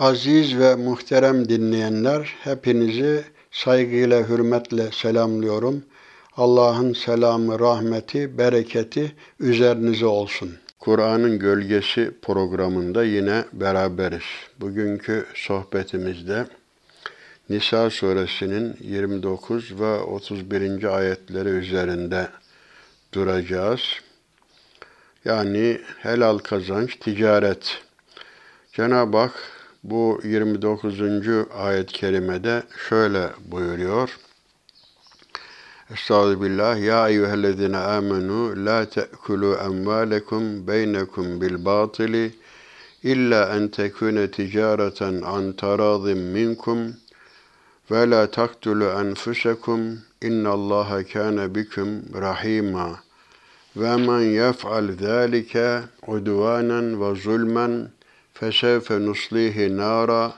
Aziz ve muhterem dinleyenler, hepinizi saygıyla, hürmetle selamlıyorum. Allah'ın selamı, rahmeti, bereketi üzerinize olsun. Kur'an'ın Gölgesi programında yine beraberiz. Bugünkü sohbetimizde Nisa suresinin 29 ve 31. ayetleri üzerinde duracağız. Yani helal kazanç, ticaret. Cenab-ı Hak bu 29. ayet-i kerimede şöyle buyuruyor. Estağfirullah. Ya eyyühellezine amenu la te'kulu emvalekum beynekum bil batili illa en tekune ticareten an tarazim minkum ve la taktulu enfusekum innallaha kana bikum rahima ve men yef'al zalike udvanen ve zulmen fesevfe nuslihi nara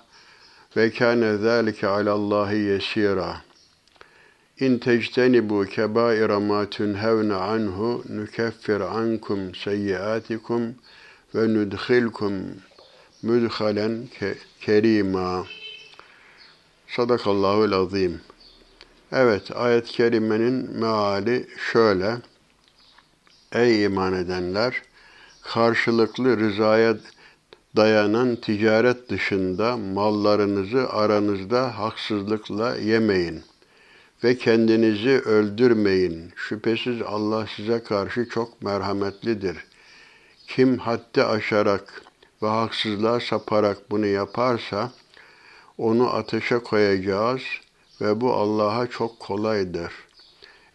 ve kâne zâlike alallâhi yesîrâ. İn tectenibu kebaira ma tunhevne anhu nukeffir ankum seyyiatikum ve nudkhilkum mudhalen kerima. Sadakallahu azim. Evet, ayet-i kerimenin meali şöyle. Ey iman edenler, karşılıklı rızaya dayanan ticaret dışında mallarınızı aranızda haksızlıkla yemeyin ve kendinizi öldürmeyin. Şüphesiz Allah size karşı çok merhametlidir. Kim haddi aşarak ve haksızlığa saparak bunu yaparsa onu ateşe koyacağız ve bu Allah'a çok kolaydır.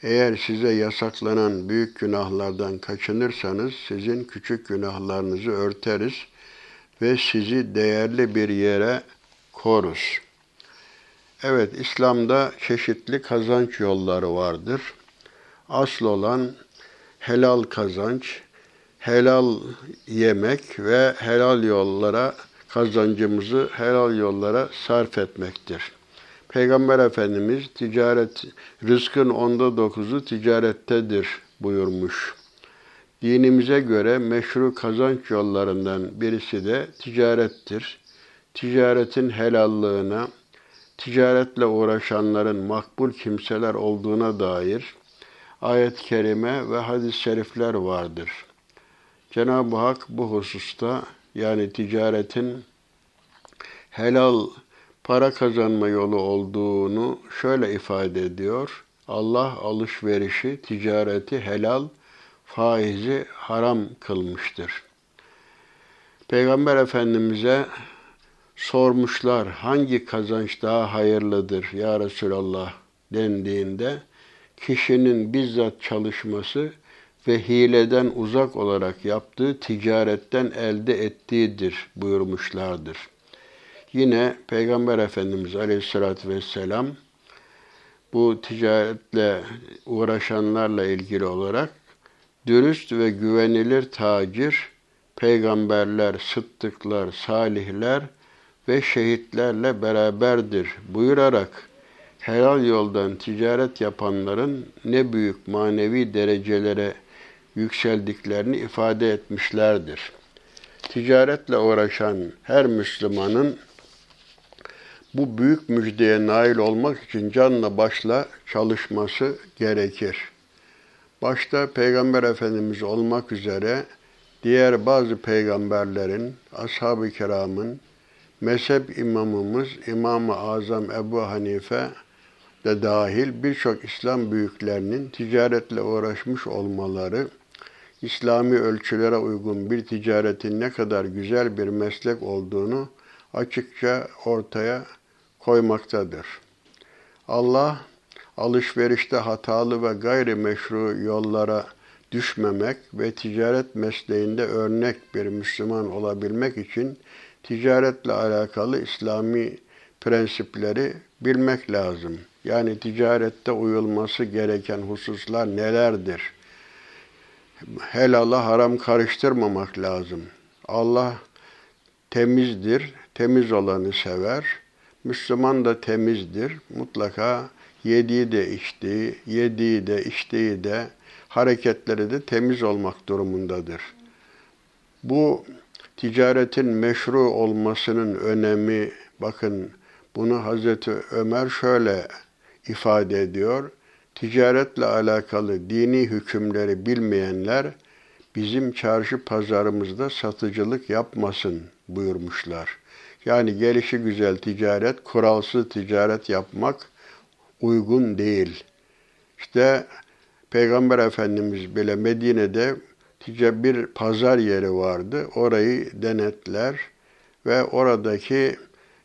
Eğer size yasaklanan büyük günahlardan kaçınırsanız sizin küçük günahlarınızı örteriz.'' Ve sizi değerli bir yere korur. Evet, İslam'da çeşitli kazanç yolları vardır. Asıl olan helal kazanç, helal yemek ve helal yollara kazancımızı helal yollara sarf etmektir. Peygamber Efendimiz ticaret, rızkın onda dokuzu ticarettedir buyurmuş. Dinimize göre meşru kazanç yollarından birisi de ticarettir. Ticaretin helallığına, ticaretle uğraşanların makbul kimseler olduğuna dair ayet-i kerime ve hadis-i şerifler vardır. Cenab-ı Hak bu hususta yani ticaretin helal para kazanma yolu olduğunu şöyle ifade ediyor. Allah alışverişi, ticareti helal, faizi haram kılmıştır. Peygamber Efendimiz'e sormuşlar hangi kazanç daha hayırlıdır ya Resulallah dendiğinde kişinin bizzat çalışması ve hileden uzak olarak yaptığı ticaretten elde ettiğidir buyurmuşlardır. Yine Peygamber Efendimiz Aleyhisselatü Vesselam bu ticaretle uğraşanlarla ilgili olarak dürüst ve güvenilir tacir, peygamberler, sıddıklar, salihler ve şehitlerle beraberdir buyurarak helal yoldan ticaret yapanların ne büyük manevi derecelere yükseldiklerini ifade etmişlerdir. Ticaretle uğraşan her Müslümanın bu büyük müjdeye nail olmak için canla başla çalışması gerekir başta Peygamber Efendimiz olmak üzere diğer bazı peygamberlerin, ashab-ı kiramın, mezhep imamımız İmam-ı Azam Ebu Hanife de dahil birçok İslam büyüklerinin ticaretle uğraşmış olmaları, İslami ölçülere uygun bir ticaretin ne kadar güzel bir meslek olduğunu açıkça ortaya koymaktadır. Allah alışverişte hatalı ve gayri meşru yollara düşmemek ve ticaret mesleğinde örnek bir Müslüman olabilmek için ticaretle alakalı İslami prensipleri bilmek lazım. Yani ticarette uyulması gereken hususlar nelerdir? Helala haram karıştırmamak lazım. Allah temizdir, temiz olanı sever. Müslüman da temizdir. Mutlaka yediği de içtiği, yediği de içtiği de hareketleri de temiz olmak durumundadır. Bu ticaretin meşru olmasının önemi, bakın bunu Hazreti Ömer şöyle ifade ediyor. Ticaretle alakalı dini hükümleri bilmeyenler bizim çarşı pazarımızda satıcılık yapmasın buyurmuşlar. Yani gelişi güzel ticaret, kuralsız ticaret yapmak uygun değil. İşte Peygamber Efendimiz bile Medine'de bir pazar yeri vardı. Orayı denetler ve oradaki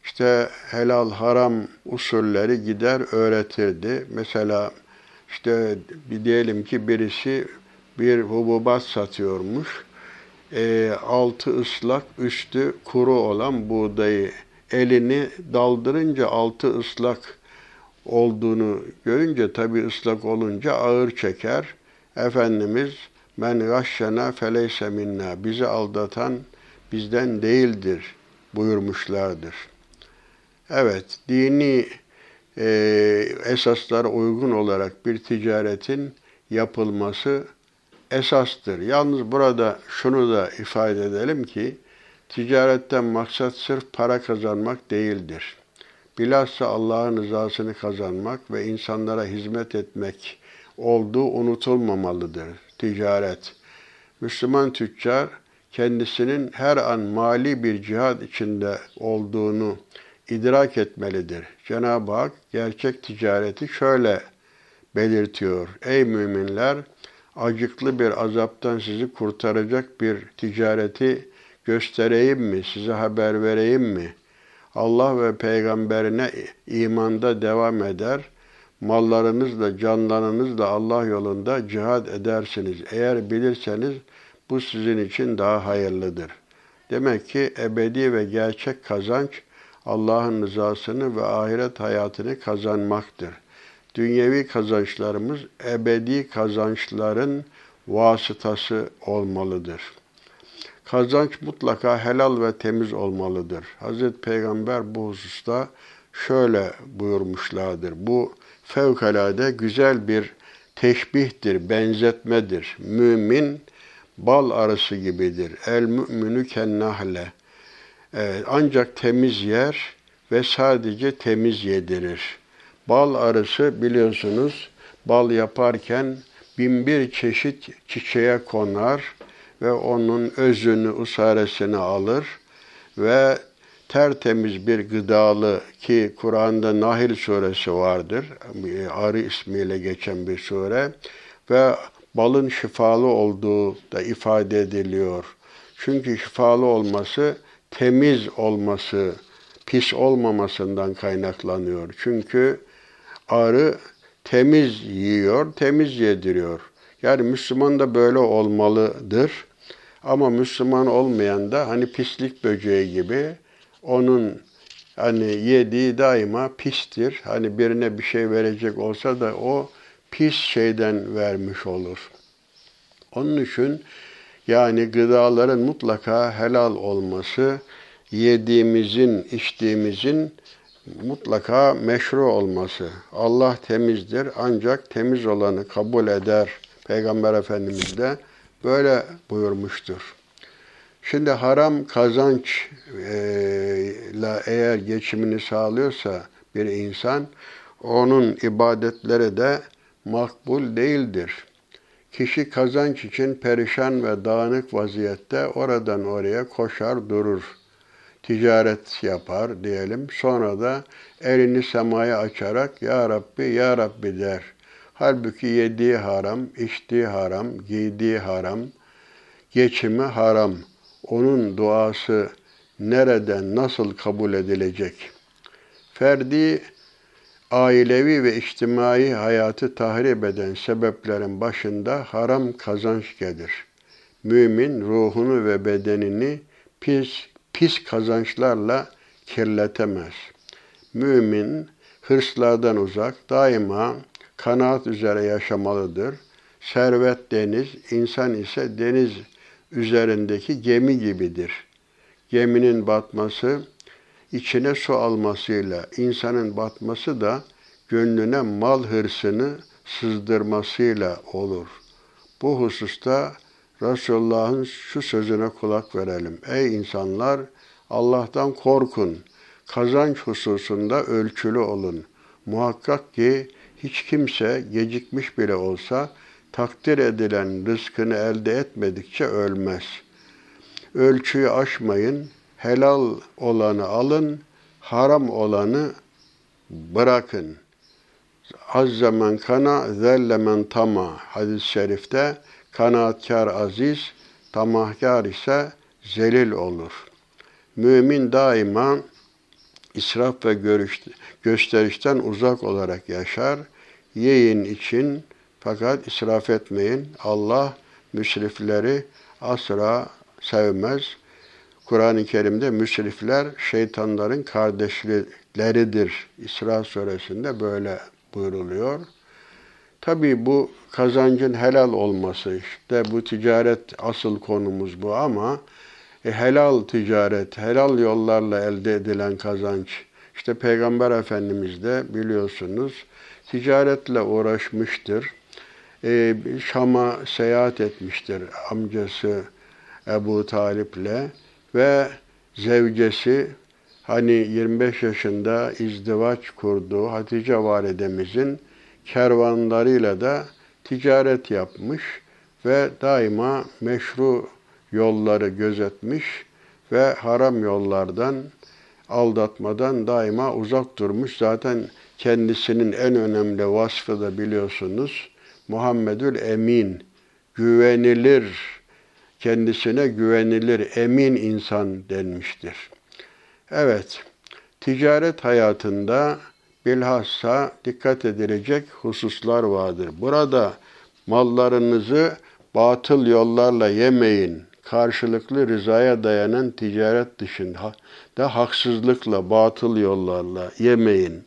işte helal haram usulleri gider öğretirdi. Mesela işte bir diyelim ki birisi bir hububat satıyormuş. E, altı ıslak, üstü kuru olan buğdayı elini daldırınca altı ıslak olduğunu görünce tabi ıslak olunca ağır çeker. Efendimiz men gashşena feleyse minna bizi aldatan bizden değildir buyurmuşlardır. Evet, dini e, esaslara uygun olarak bir ticaretin yapılması esastır. Yalnız burada şunu da ifade edelim ki, ticaretten maksat sırf para kazanmak değildir. Bilhassa Allah'ın rızasını kazanmak ve insanlara hizmet etmek olduğu unutulmamalıdır ticaret. Müslüman tüccar kendisinin her an mali bir cihad içinde olduğunu idrak etmelidir. Cenab-ı Hak gerçek ticareti şöyle belirtiyor. Ey müminler! Acıklı bir azaptan sizi kurtaracak bir ticareti göstereyim mi, size haber vereyim mi? Allah ve peygamberine imanda devam eder, mallarınızla, canlarınızla Allah yolunda cihad edersiniz. Eğer bilirseniz bu sizin için daha hayırlıdır. Demek ki ebedi ve gerçek kazanç Allah'ın rızasını ve ahiret hayatını kazanmaktır. Dünyevi kazançlarımız ebedi kazançların vasıtası olmalıdır. Kazanç mutlaka helal ve temiz olmalıdır. Hazreti Peygamber bu hususta şöyle buyurmuşlardır. Bu fevkalade güzel bir teşbihtir, benzetmedir. Mümin bal arısı gibidir. El müminü kennahle. Evet, ancak temiz yer ve sadece temiz yedirir. Bal arısı biliyorsunuz bal yaparken bin bir çeşit çiçeğe konar ve onun özünü, usaresini alır ve tertemiz bir gıdalı ki Kur'an'da Nahil suresi vardır. Arı ismiyle geçen bir sure ve balın şifalı olduğu da ifade ediliyor. Çünkü şifalı olması temiz olması, pis olmamasından kaynaklanıyor. Çünkü arı temiz yiyor, temiz yediriyor. Yani Müslüman da böyle olmalıdır. Ama Müslüman olmayan da hani pislik böceği gibi onun hani yediği daima pistir. Hani birine bir şey verecek olsa da o pis şeyden vermiş olur. Onun için yani gıdaların mutlaka helal olması, yediğimizin, içtiğimizin mutlaka meşru olması. Allah temizdir ancak temiz olanı kabul eder. Peygamber Efendimiz de böyle buyurmuştur. Şimdi haram kazançla eğer geçimini sağlıyorsa bir insan, onun ibadetleri de makbul değildir. Kişi kazanç için perişan ve dağınık vaziyette oradan oraya koşar durur. Ticaret yapar diyelim. Sonra da elini semaya açarak Ya Rabbi, Ya Rabbi der. Halbuki yediği haram, içtiği haram, giydiği haram, geçimi haram. Onun duası nereden, nasıl kabul edilecek? Ferdi ailevi ve içtimai hayatı tahrip eden sebeplerin başında haram kazanç gelir. Mümin ruhunu ve bedenini pis pis kazançlarla kirletemez. Mümin hırslardan uzak, daima kanaat üzere yaşamalıdır. Servet deniz, insan ise deniz üzerindeki gemi gibidir. Geminin batması içine su almasıyla, insanın batması da gönlüne mal hırsını sızdırmasıyla olur. Bu hususta Resulullah'ın şu sözüne kulak verelim. Ey insanlar Allah'tan korkun. Kazanç hususunda ölçülü olun. Muhakkak ki hiç kimse gecikmiş bile olsa takdir edilen rızkını elde etmedikçe ölmez. Ölçüyü aşmayın, helal olanı alın, haram olanı bırakın. Azze men kana, zelle men tama. Hadis-i şerifte kanaatkar aziz, tamahkar ise zelil olur. Mümin daima israf ve görüş, gösterişten uzak olarak yaşar. Yiyin için fakat israf etmeyin. Allah müsrifleri asla sevmez. Kur'an-ı Kerim'de müsrifler şeytanların kardeşleridir. İsra suresinde böyle buyruluyor. Tabii bu kazancın helal olması işte bu ticaret asıl konumuz bu ama e, helal ticaret, helal yollarla elde edilen kazanç. İşte Peygamber Efendimiz de biliyorsunuz ticaretle uğraşmıştır. E, Şam'a seyahat etmiştir amcası Ebu Talip'le ve zevcesi hani 25 yaşında izdivaç kurduğu Hatice validemizin kervanlarıyla da ticaret yapmış ve daima meşru yolları gözetmiş ve haram yollardan, aldatmadan daima uzak durmuş. Zaten kendisinin en önemli vasfı da biliyorsunuz Muhammedül Emin, güvenilir, kendisine güvenilir, emin insan denmiştir. Evet, ticaret hayatında bilhassa dikkat edilecek hususlar vardır. Burada mallarınızı batıl yollarla yemeyin. Karşılıklı rızaya dayanan ticaret dışında da haksızlıkla, batıl yollarla yemeyin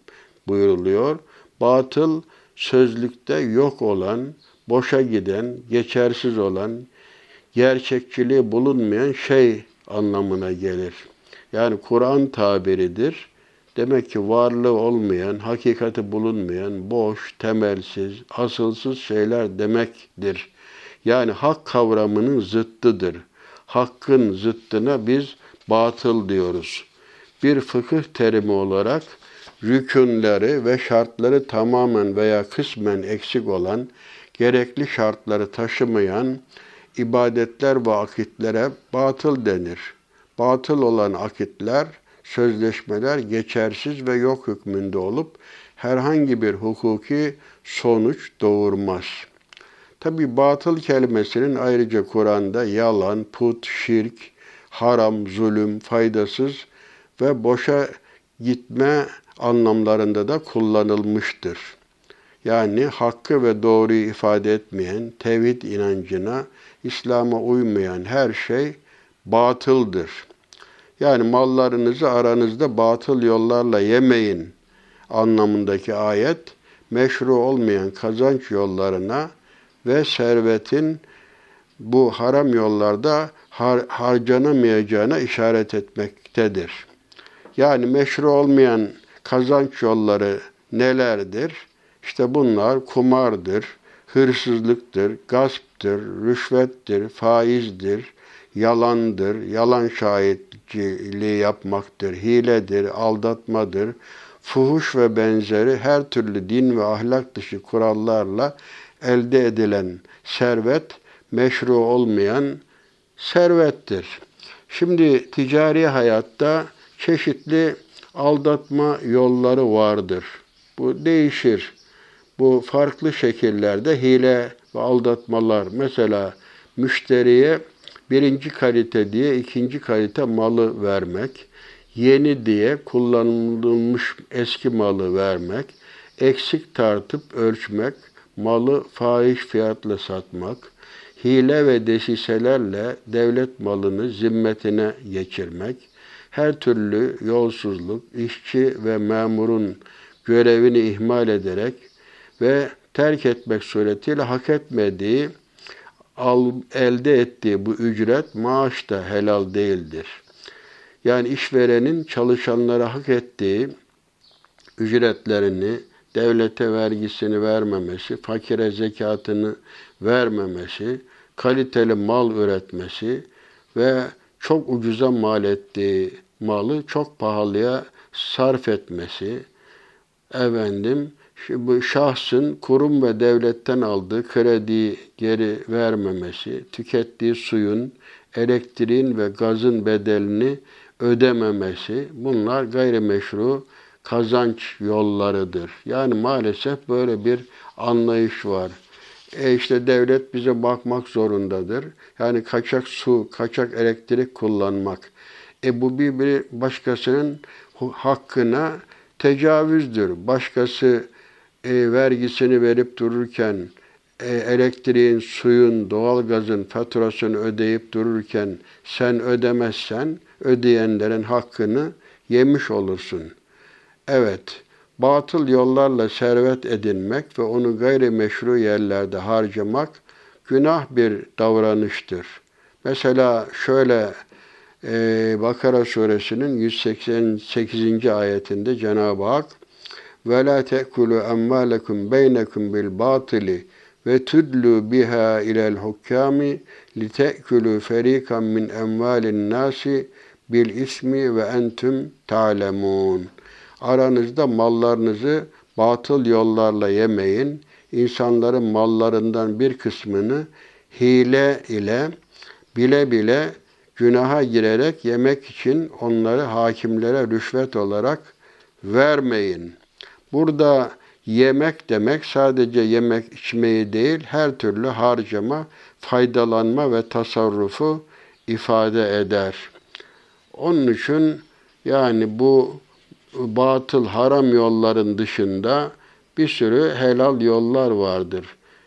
buyuruluyor. Batıl sözlükte yok olan, boşa giden, geçersiz olan, gerçekçiliği bulunmayan şey anlamına gelir. Yani Kur'an tabiridir. Demek ki varlığı olmayan, hakikati bulunmayan, boş, temelsiz, asılsız şeyler demektir. Yani hak kavramının zıttıdır. Hakkın zıttına biz batıl diyoruz. Bir fıkıh terimi olarak rükünleri ve şartları tamamen veya kısmen eksik olan, gerekli şartları taşımayan ibadetler ve akitlere batıl denir. Batıl olan akitler, sözleşmeler geçersiz ve yok hükmünde olup herhangi bir hukuki sonuç doğurmaz. Tabi batıl kelimesinin ayrıca Kur'an'da yalan, put, şirk, haram, zulüm, faydasız ve boşa gitme anlamlarında da kullanılmıştır. Yani hakkı ve doğruyu ifade etmeyen, tevhid inancına, İslam'a uymayan her şey batıldır. Yani mallarınızı aranızda batıl yollarla yemeyin anlamındaki ayet, meşru olmayan kazanç yollarına ve servetin bu haram yollarda har harcanamayacağına işaret etmektedir. Yani meşru olmayan kazanç yolları nelerdir? İşte bunlar kumardır, hırsızlıktır, gasptır, rüşvettir, faizdir, yalandır, yalan şahitliği yapmaktır, hiledir, aldatmadır, fuhuş ve benzeri her türlü din ve ahlak dışı kurallarla elde edilen servet meşru olmayan servettir. Şimdi ticari hayatta çeşitli aldatma yolları vardır. Bu değişir. Bu farklı şekillerde hile ve aldatmalar. Mesela müşteriye birinci kalite diye ikinci kalite malı vermek, yeni diye kullanılmış eski malı vermek, eksik tartıp ölçmek, malı fahiş fiyatla satmak, hile ve desiselerle devlet malını zimmetine geçirmek, her türlü yolsuzluk, işçi ve memurun görevini ihmal ederek ve terk etmek suretiyle hak etmediği, al, elde ettiği bu ücret maaş da helal değildir. Yani işverenin çalışanlara hak ettiği ücretlerini, devlete vergisini vermemesi, fakire zekatını vermemesi, kaliteli mal üretmesi ve çok ucuza mal ettiği malı çok pahalıya sarf etmesi, efendim bu şahsın kurum ve devletten aldığı krediyi geri vermemesi, tükettiği suyun, elektriğin ve gazın bedelini ödememesi bunlar gayrimeşru kazanç yollarıdır. Yani maalesef böyle bir anlayış var. E işte devlet bize bakmak zorundadır. Yani kaçak su, kaçak elektrik kullanmak. E bu bir, bir başkasının hakkına tecavüzdür. Başkası e, vergisini verip dururken, e, elektriğin, suyun, doğalgazın faturasını ödeyip dururken sen ödemezsen ödeyenlerin hakkını yemiş olursun. Evet, batıl yollarla servet edinmek ve onu gayrimeşru yerlerde harcamak günah bir davranıştır. Mesela şöyle e, Bakara suresinin 188. ayetinde Cenab-ı Hak ve la te'kulu emmalekum beynekum bil batili ve tudlu biha ilel hukkami li te'kulu ferikan min emvalin nasi bil ismi ve entüm ta'lemun. Aranızda mallarınızı batıl yollarla yemeyin. İnsanların mallarından bir kısmını hile ile bile bile günaha girerek yemek için onları hakimlere rüşvet olarak vermeyin. Burada yemek demek sadece yemek içmeyi değil, her türlü harcama, faydalanma ve tasarrufu ifade eder. Onun için yani bu batıl haram yolların dışında bir sürü helal yollar vardır.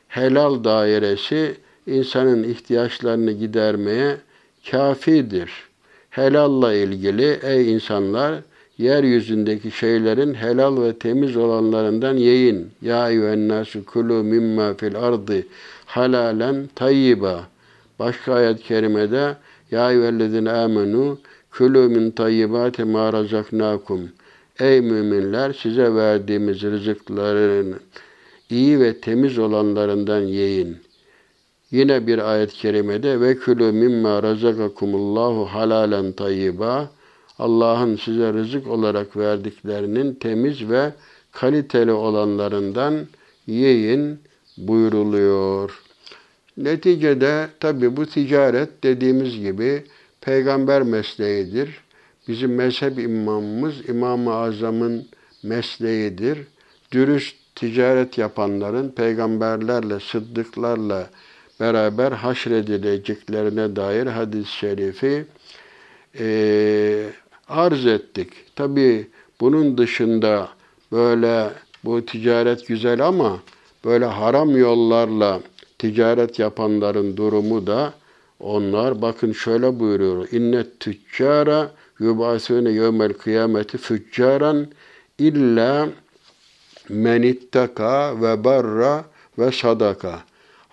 Helal dairesi insanın ihtiyaçlarını gidermeye kafidir. Helalla ilgili ey insanlar yeryüzündeki şeylerin helal ve temiz olanlarından yiyin. Ya eyyühennâsü kulû mimma fil ardı halalen tayyiba. Başka ayet-i kerimede Ya eyyühellezine amenu kulû min tayyibâti mâ razaknâkum. Ey müminler size verdiğimiz rızıkların iyi ve temiz olanlarından yiyin. Yine bir ayet-i kerimede ve külü mimma razakakumullahu halalen tayyiba Allah'ın size rızık olarak verdiklerinin temiz ve kaliteli olanlarından yiyin buyuruluyor. Neticede tabi bu ticaret dediğimiz gibi peygamber mesleğidir. Bizim mezhep imamımız İmam-ı Azam'ın mesleğidir. Dürüst ticaret yapanların peygamberlerle, sıddıklarla beraber haşredileceklerine dair hadis-i şerifi e, arz ettik. Tabi bunun dışında böyle bu ticaret güzel ama böyle haram yollarla ticaret yapanların durumu da onlar bakın şöyle buyuruyor. İnnet tüccara yubasune yevmel kıyameti füccaran illa men ittaka ve barra ve sadaka.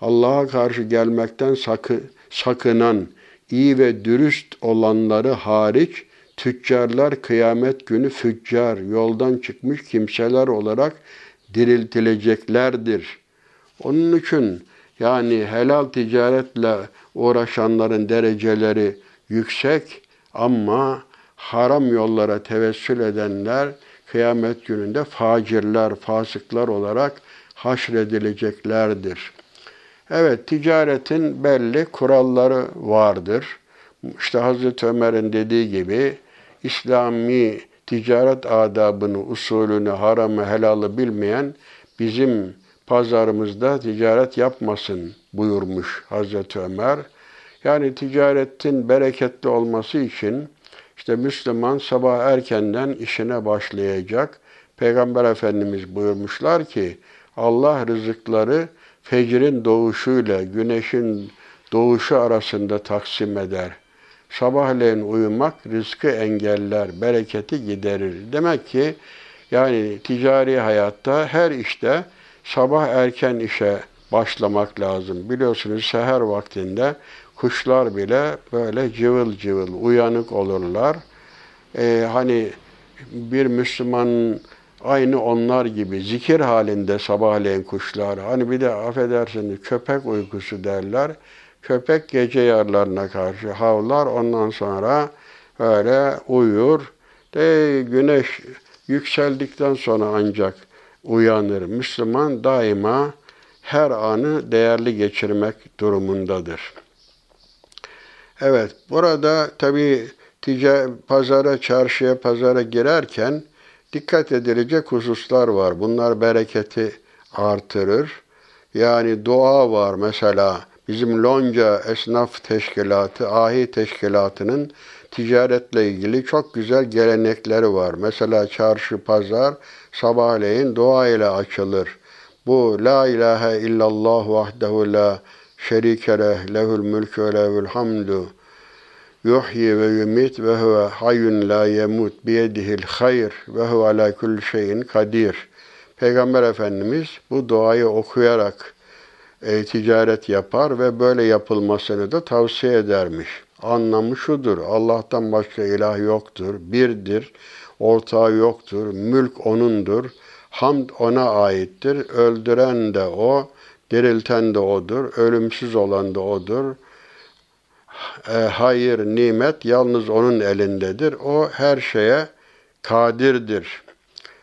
Allah'a karşı gelmekten sakı, sakınan, iyi ve dürüst olanları hariç tüccarlar kıyamet günü füccar, yoldan çıkmış kimseler olarak diriltileceklerdir. Onun için yani helal ticaretle uğraşanların dereceleri yüksek ama haram yollara tevessül edenler kıyamet gününde facirler, fasıklar olarak haşredileceklerdir. Evet, ticaretin belli kuralları vardır. İşte Hazreti Ömer'in dediği gibi İslami ticaret adabını, usulünü, haramı, helalı bilmeyen bizim pazarımızda ticaret yapmasın buyurmuş Hazreti Ömer. Yani ticaretin bereketli olması için işte Müslüman sabah erkenden işine başlayacak. Peygamber Efendimiz buyurmuşlar ki Allah rızıkları fecrin doğuşuyla güneşin doğuşu arasında taksim eder. Sabahleyin uyumak rızkı engeller, bereketi giderir. Demek ki yani ticari hayatta her işte sabah erken işe başlamak lazım. Biliyorsunuz seher vaktinde kuşlar bile böyle cıvıl cıvıl uyanık olurlar. Ee, hani bir Müslüman aynı onlar gibi zikir halinde sabahleyin kuşlar. Hani bir de affedersiniz köpek uykusu derler. Köpek gece yarlarına karşı havlar. Ondan sonra öyle uyur. De güneş yükseldikten sonra ancak uyanır. Müslüman daima her anı değerli geçirmek durumundadır. Evet, burada tabi pazara, çarşıya, pazara girerken dikkat edilecek hususlar var. Bunlar bereketi artırır. Yani dua var mesela. Bizim Lonca Esnaf Teşkilatı, Ahi Teşkilatı'nın ticaretle ilgili çok güzel gelenekleri var. Mesela çarşı, pazar sabahleyin dua ile açılır. Bu La ilahe illallah vahdehu la şerike leh, lehul mülkü ve lehul hamdu yuhyi ve yumit ve huve hayyun la yemut biyedihil hayr ve huve ala kulli şeyin kadir. Peygamber Efendimiz bu duayı okuyarak e, ticaret yapar ve böyle yapılmasını da tavsiye edermiş. Anlamı şudur, Allah'tan başka ilah yoktur, birdir, ortağı yoktur, mülk O'nundur, hamd O'na aittir, öldüren de O, dirilten de O'dur, ölümsüz olan da O'dur, e, hayır, nimet yalnız O'nun elindedir. O her şeye kadirdir.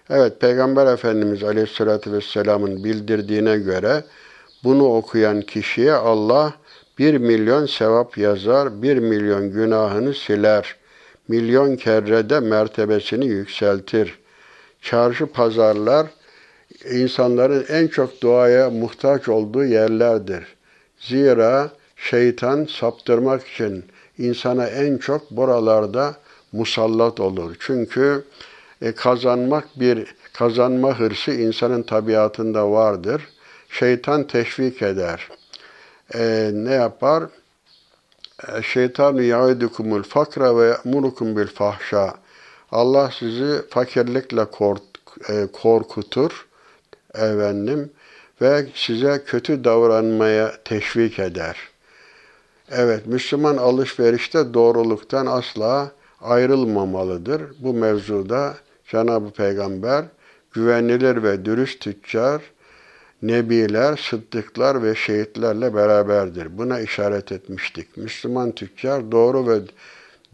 Evet, Peygamber Efendimiz Aleyhisselatü Vesselam'ın bildirdiğine göre bunu okuyan kişiye Allah bir milyon sevap yazar, bir milyon günahını siler. Milyon kerrede mertebesini yükseltir. Çarşı pazarlar insanların en çok duaya muhtaç olduğu yerlerdir. Zira şeytan saptırmak için insana en çok buralarda musallat olur. Çünkü e, kazanmak bir kazanma hırsı insanın tabiatında vardır. Şeytan teşvik eder. E, ne yapar? E, şeytanu yaidukumul fakra ve murukum bil fahşa. Allah sizi fakirlikle e, korkutur efendim ve size kötü davranmaya teşvik eder. Evet, Müslüman alışverişte doğruluktan asla ayrılmamalıdır. Bu mevzuda Cenab-ı Peygamber güvenilir ve dürüst tüccar, nebiler, sıddıklar ve şehitlerle beraberdir. Buna işaret etmiştik. Müslüman tüccar doğru ve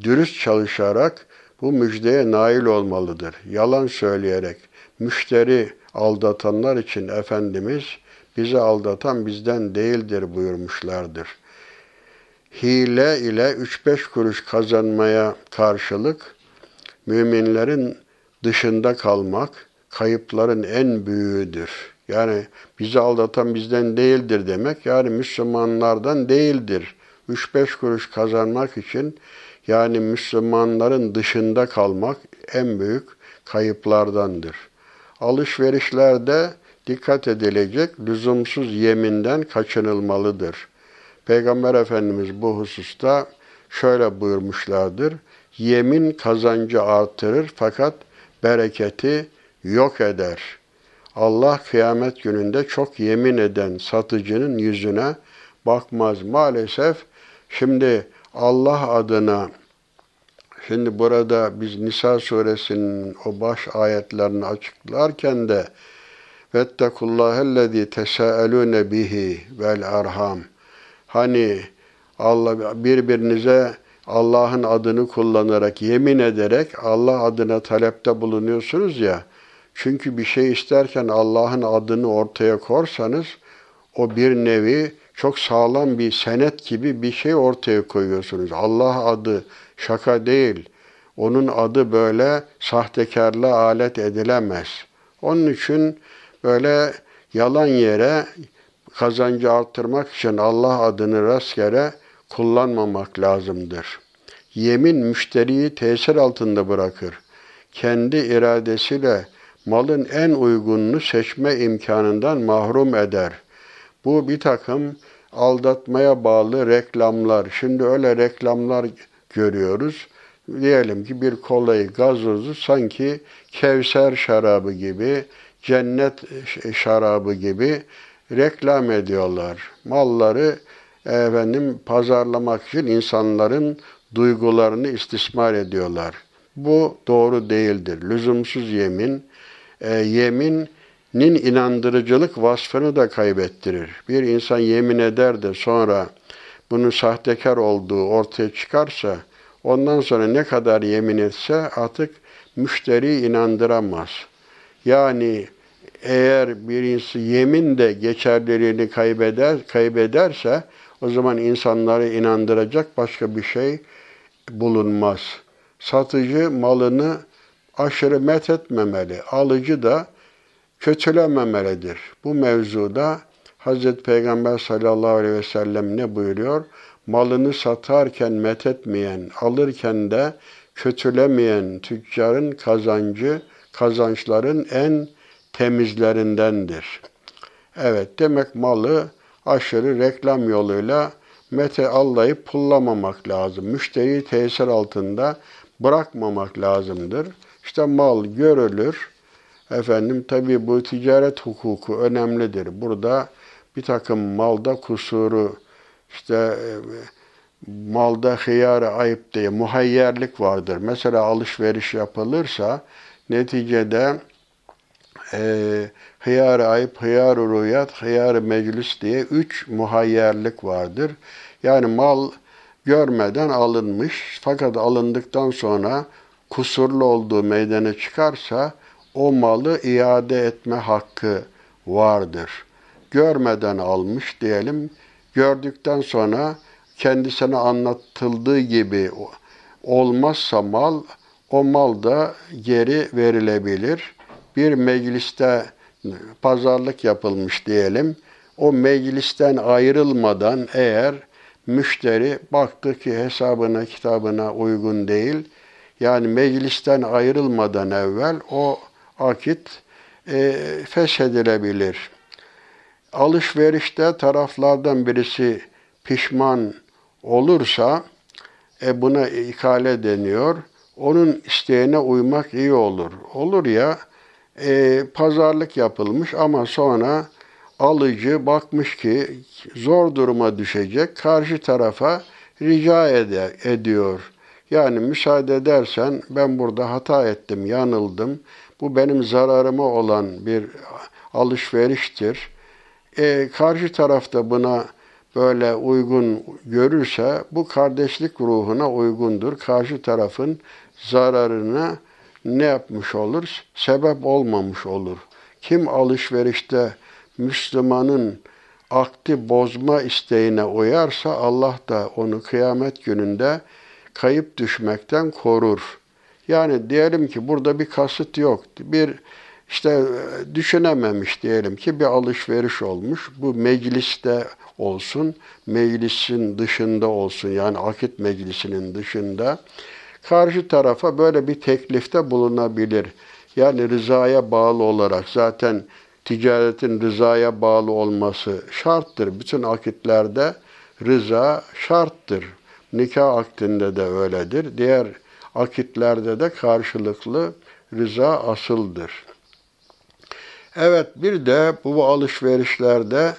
dürüst çalışarak bu müjdeye nail olmalıdır. Yalan söyleyerek müşteri aldatanlar için Efendimiz bizi aldatan bizden değildir buyurmuşlardır. Hile ile 3-5 kuruş kazanmaya karşılık müminlerin dışında kalmak kayıpların en büyüğüdür. Yani bizi aldatan bizden değildir demek yani Müslümanlardan değildir. 3-5 kuruş kazanmak için yani Müslümanların dışında kalmak en büyük kayıplardandır. Alışverişlerde dikkat edilecek lüzumsuz yeminden kaçınılmalıdır. Peygamber Efendimiz bu hususta şöyle buyurmuşlardır. Yemin kazancı artırır fakat bereketi yok eder. Allah kıyamet gününde çok yemin eden satıcının yüzüne bakmaz. Maalesef şimdi Allah adına Şimdi burada biz Nisa suresinin o baş ayetlerini açıklarken de vettekullahellezî tesâelûne bihi vel arham. Hani Allah birbirinize Allah'ın adını kullanarak, yemin ederek Allah adına talepte bulunuyorsunuz ya. Çünkü bir şey isterken Allah'ın adını ortaya korsanız o bir nevi çok sağlam bir senet gibi bir şey ortaya koyuyorsunuz. Allah adı şaka değil. Onun adı böyle sahtekarla alet edilemez. Onun için böyle yalan yere kazancı arttırmak için Allah adını rastgele kullanmamak lazımdır. Yemin müşteriyi tesir altında bırakır. Kendi iradesiyle malın en uygununu seçme imkanından mahrum eder. Bu bir takım aldatmaya bağlı reklamlar. Şimdi öyle reklamlar görüyoruz. Diyelim ki bir kolayı, gazozu sanki Kevser şarabı gibi, cennet şarabı gibi reklam ediyorlar. Malları efendim pazarlamak için insanların duygularını istismar ediyorlar. Bu doğru değildir. Lüzumsuz yemin, e, yeminin inandırıcılık vasfını da kaybettirir. Bir insan yemin eder de sonra bunun sahtekar olduğu ortaya çıkarsa ondan sonra ne kadar yemin etse artık müşteri inandıramaz. Yani eğer birisi yemin de geçerliliğini kaybeder, kaybederse o zaman insanları inandıracak başka bir şey bulunmaz. Satıcı malını aşırı met etmemeli. Alıcı da kötülememelidir. Bu mevzuda Hazreti Peygamber sallallahu aleyhi ve sellem ne buyuruyor? Malını satarken met etmeyen, alırken de kötülemeyen tüccarın kazancı, kazançların en temizlerindendir. Evet, demek malı aşırı reklam yoluyla mete allayıp pullamamak lazım. Müşteriyi tesir altında bırakmamak lazımdır. İşte mal görülür. Efendim tabi bu ticaret hukuku önemlidir. Burada bir takım malda kusuru, işte e, malda hıyarı ayıp diye muhayyerlik vardır. Mesela alışveriş yapılırsa neticede e, hıyar ayıp, hıyar rüyat, hıyar meclis diye üç muhayyerlik vardır. Yani mal görmeden alınmış fakat alındıktan sonra kusurlu olduğu meydana çıkarsa o malı iade etme hakkı vardır. Görmeden almış diyelim, gördükten sonra kendisine anlatıldığı gibi olmazsa mal, o mal da geri verilebilir. Bir mecliste pazarlık yapılmış diyelim. O meclisten ayrılmadan eğer müşteri baktı ki hesabına kitabına uygun değil, yani meclisten ayrılmadan evvel o akit e, feshedilebilir. Alışverişte taraflardan birisi pişman olursa e, buna ikale deniyor. Onun isteğine uymak iyi olur. Olur ya e, pazarlık yapılmış ama sonra alıcı bakmış ki zor duruma düşecek. Karşı tarafa rica ede, ediyor. Yani müsaade edersen ben burada hata ettim, yanıldım. Bu benim zararıma olan bir alışveriştir. E, karşı tarafta buna böyle uygun görürse bu kardeşlik ruhuna uygundur. Karşı tarafın zararına ne yapmış olur? Sebep olmamış olur. Kim alışverişte Müslümanın akti bozma isteğine uyarsa Allah da onu kıyamet gününde kayıp düşmekten korur. Yani diyelim ki burada bir kasıt yok. Bir işte düşünememiş diyelim ki bir alışveriş olmuş. Bu mecliste olsun, meclisin dışında olsun yani akit meclisinin dışında karşı tarafa böyle bir teklifte bulunabilir. Yani rızaya bağlı olarak zaten ticaretin rızaya bağlı olması şarttır. Bütün akitlerde rıza şarttır. Nikah akdinde de öyledir. Diğer akitlerde de karşılıklı rıza asıldır. Evet bir de bu alışverişlerde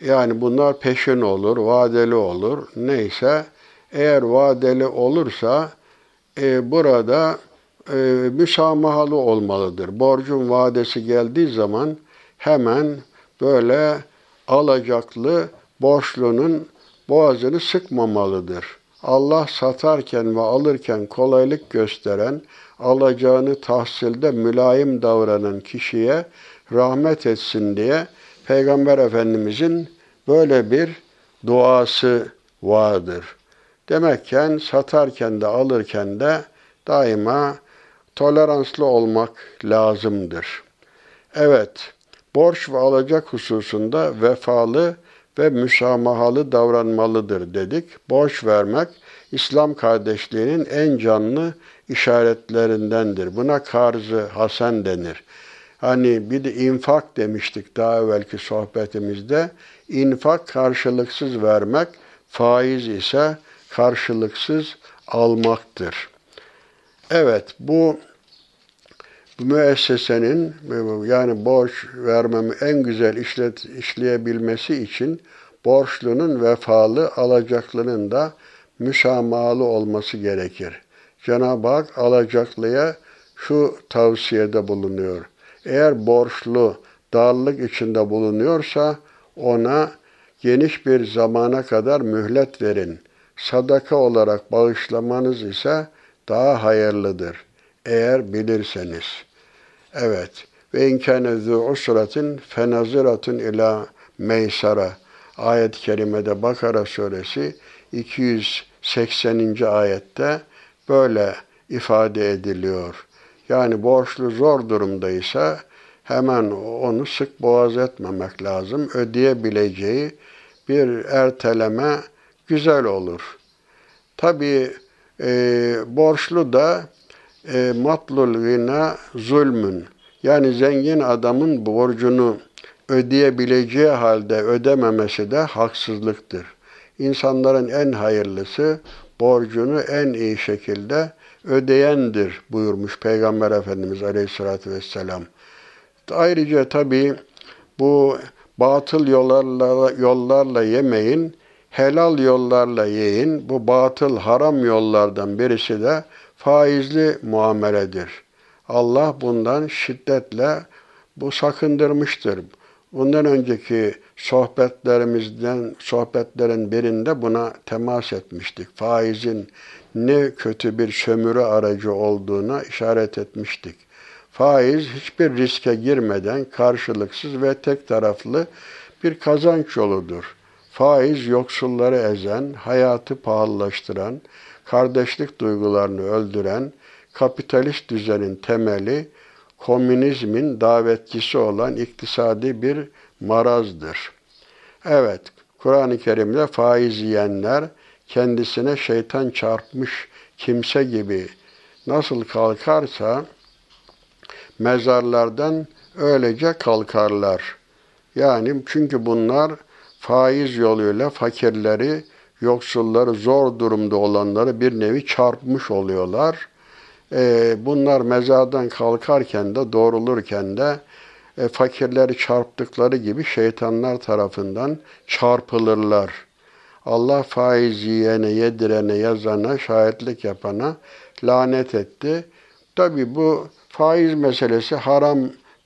yani bunlar peşin olur, vadeli olur. Neyse eğer vadeli olursa e, burada e, müsamahalı olmalıdır. Borcun vadesi geldiği zaman hemen böyle alacaklı borçlunun boğazını sıkmamalıdır. Allah satarken ve alırken kolaylık gösteren, alacağını tahsilde mülayim davranan kişiye rahmet etsin diye Peygamber Efendimizin böyle bir duası vardır. Demekken satarken de alırken de daima toleranslı olmak lazımdır. Evet, borç ve alacak hususunda vefalı ve müsamahalı davranmalıdır dedik. Borç vermek İslam kardeşliğinin en canlı işaretlerindendir. Buna karzı hasen denir. Hani bir de infak demiştik daha evvelki sohbetimizde. İnfak karşılıksız vermek, faiz ise karşılıksız almaktır. Evet bu müessesenin yani borç vermemi en güzel işlet, işleyebilmesi için borçlunun vefalı, alacaklının da müsamahalı olması gerekir. Cenab-ı Hak alacaklıya şu tavsiyede bulunuyor. Eğer borçlu darlık içinde bulunuyorsa ona geniş bir zamana kadar mühlet verin. Sadaka olarak bağışlamanız ise daha hayırlıdır. Eğer bilirseniz. Evet. Ve inkâne zû usratin fenaziratun ila meysara. Ayet-i kerimede Bakara suresi 280. ayette böyle ifade ediliyor. Yani borçlu zor durumdaysa hemen onu sık boğaz etmemek lazım. Ödeyebileceği bir erteleme güzel olur. Tabi e, borçlu da e, matlul gina zulmün. Yani zengin adamın borcunu ödeyebileceği halde ödememesi de haksızlıktır. İnsanların en hayırlısı borcunu en iyi şekilde ödeyendir buyurmuş Peygamber Efendimiz Aleyhisselatü Vesselam. Ayrıca tabi bu batıl yollarla, yollarla yemeyin, helal yollarla yiyin. Bu batıl haram yollardan birisi de faizli muameledir. Allah bundan şiddetle bu sakındırmıştır. Bundan önceki sohbetlerimizden sohbetlerin birinde buna temas etmiştik. Faizin ne kötü bir sömürü aracı olduğuna işaret etmiştik. Faiz hiçbir riske girmeden karşılıksız ve tek taraflı bir kazanç yoludur. Faiz yoksulları ezen, hayatı pahalılaştıran, kardeşlik duygularını öldüren, kapitalist düzenin temeli, komünizmin davetçisi olan iktisadi bir marazdır. Evet, Kur'an-ı Kerim'de faiz yiyenler kendisine şeytan çarpmış kimse gibi nasıl kalkarsa mezarlardan öylece kalkarlar. Yani çünkü bunlar faiz yoluyla fakirleri, yoksulları, zor durumda olanları bir nevi çarpmış oluyorlar. Ee, bunlar mezardan kalkarken de doğrulurken de e, fakirleri çarptıkları gibi şeytanlar tarafından çarpılırlar. Allah faiz yiyene, yedirene, yazana, şahitlik yapana lanet etti. Tabi bu faiz meselesi haram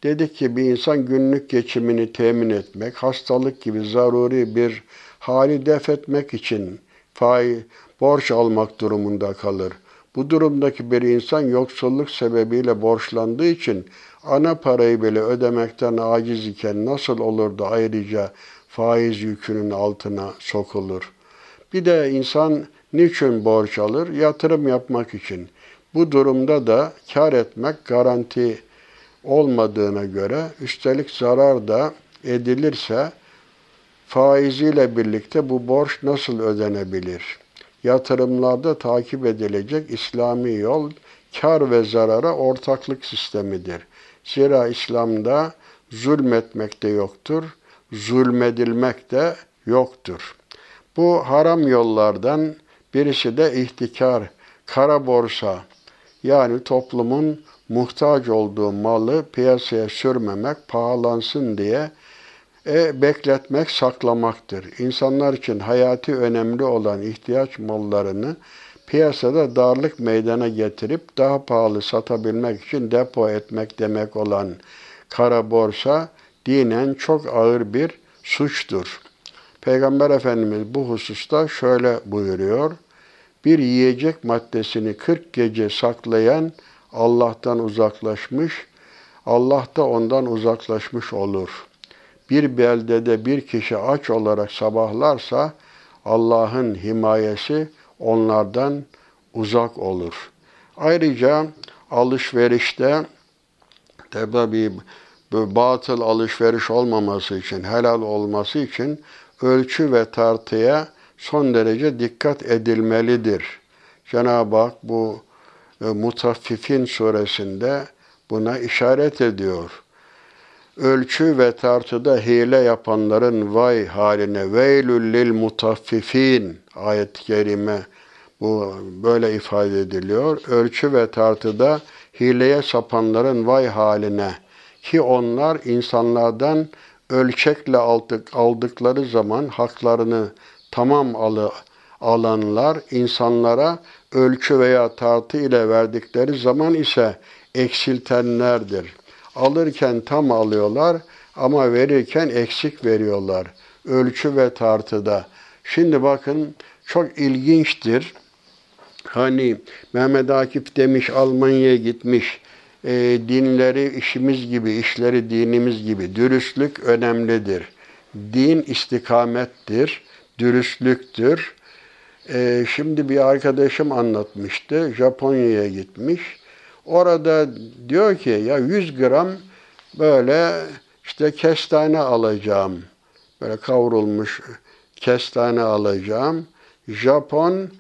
dedik ki bir insan günlük geçimini temin etmek, hastalık gibi zaruri bir hali def etmek için faiz, borç almak durumunda kalır. Bu durumdaki bir insan yoksulluk sebebiyle borçlandığı için ana parayı bile ödemekten aciz iken nasıl olur da ayrıca faiz yükünün altına sokulur? Bir de insan niçin borç alır? Yatırım yapmak için. Bu durumda da kar etmek garanti olmadığına göre üstelik zarar da edilirse faiziyle birlikte bu borç nasıl ödenebilir? Yatırımlarda takip edilecek İslami yol kar ve zarara ortaklık sistemidir. Zira İslam'da zulmetmek de yoktur, zulmedilmek de yoktur. Bu haram yollardan birisi de ihtikar, kara borsa. Yani toplumun muhtaç olduğu malı piyasaya sürmemek, pahalansın diye e, bekletmek, saklamaktır. İnsanlar için hayati önemli olan ihtiyaç mallarını piyasada darlık meydana getirip daha pahalı satabilmek için depo etmek demek olan kara borsa dinen çok ağır bir suçtur. Peygamber Efendimiz bu hususta şöyle buyuruyor. Bir yiyecek maddesini 40 gece saklayan Allah'tan uzaklaşmış, Allah da ondan uzaklaşmış olur. Bir beldede bir kişi aç olarak sabahlarsa Allah'ın himayesi onlardan uzak olur. Ayrıca alışverişte tabi bir batıl alışveriş olmaması için, helal olması için ölçü ve tartıya son derece dikkat edilmelidir. Cenab-ı Hak bu e, Mutaffifin suresinde buna işaret ediyor. Ölçü ve tartıda hile yapanların vay haline veylül lil mutaffifin ayet-i kerime bu böyle ifade ediliyor. Ölçü ve tartıda hileye sapanların vay haline ki onlar insanlardan ölçekle aldık, aldıkları zaman haklarını tamam alı, alanlar insanlara ölçü veya tartı ile verdikleri zaman ise eksiltenlerdir. Alırken tam alıyorlar ama verirken eksik veriyorlar. ölçü ve tartıda. Şimdi bakın çok ilginçtir. Hani Mehmet Akif demiş Almanya'ya gitmiş. E, dinleri işimiz gibi, işleri dinimiz gibi. Dürüstlük önemlidir. Din istikamettir, dürüstlüktür. E, şimdi bir arkadaşım anlatmıştı. Japonya'ya gitmiş. Orada diyor ki ya 100 gram böyle işte kestane alacağım. Böyle kavrulmuş kestane alacağım. Japon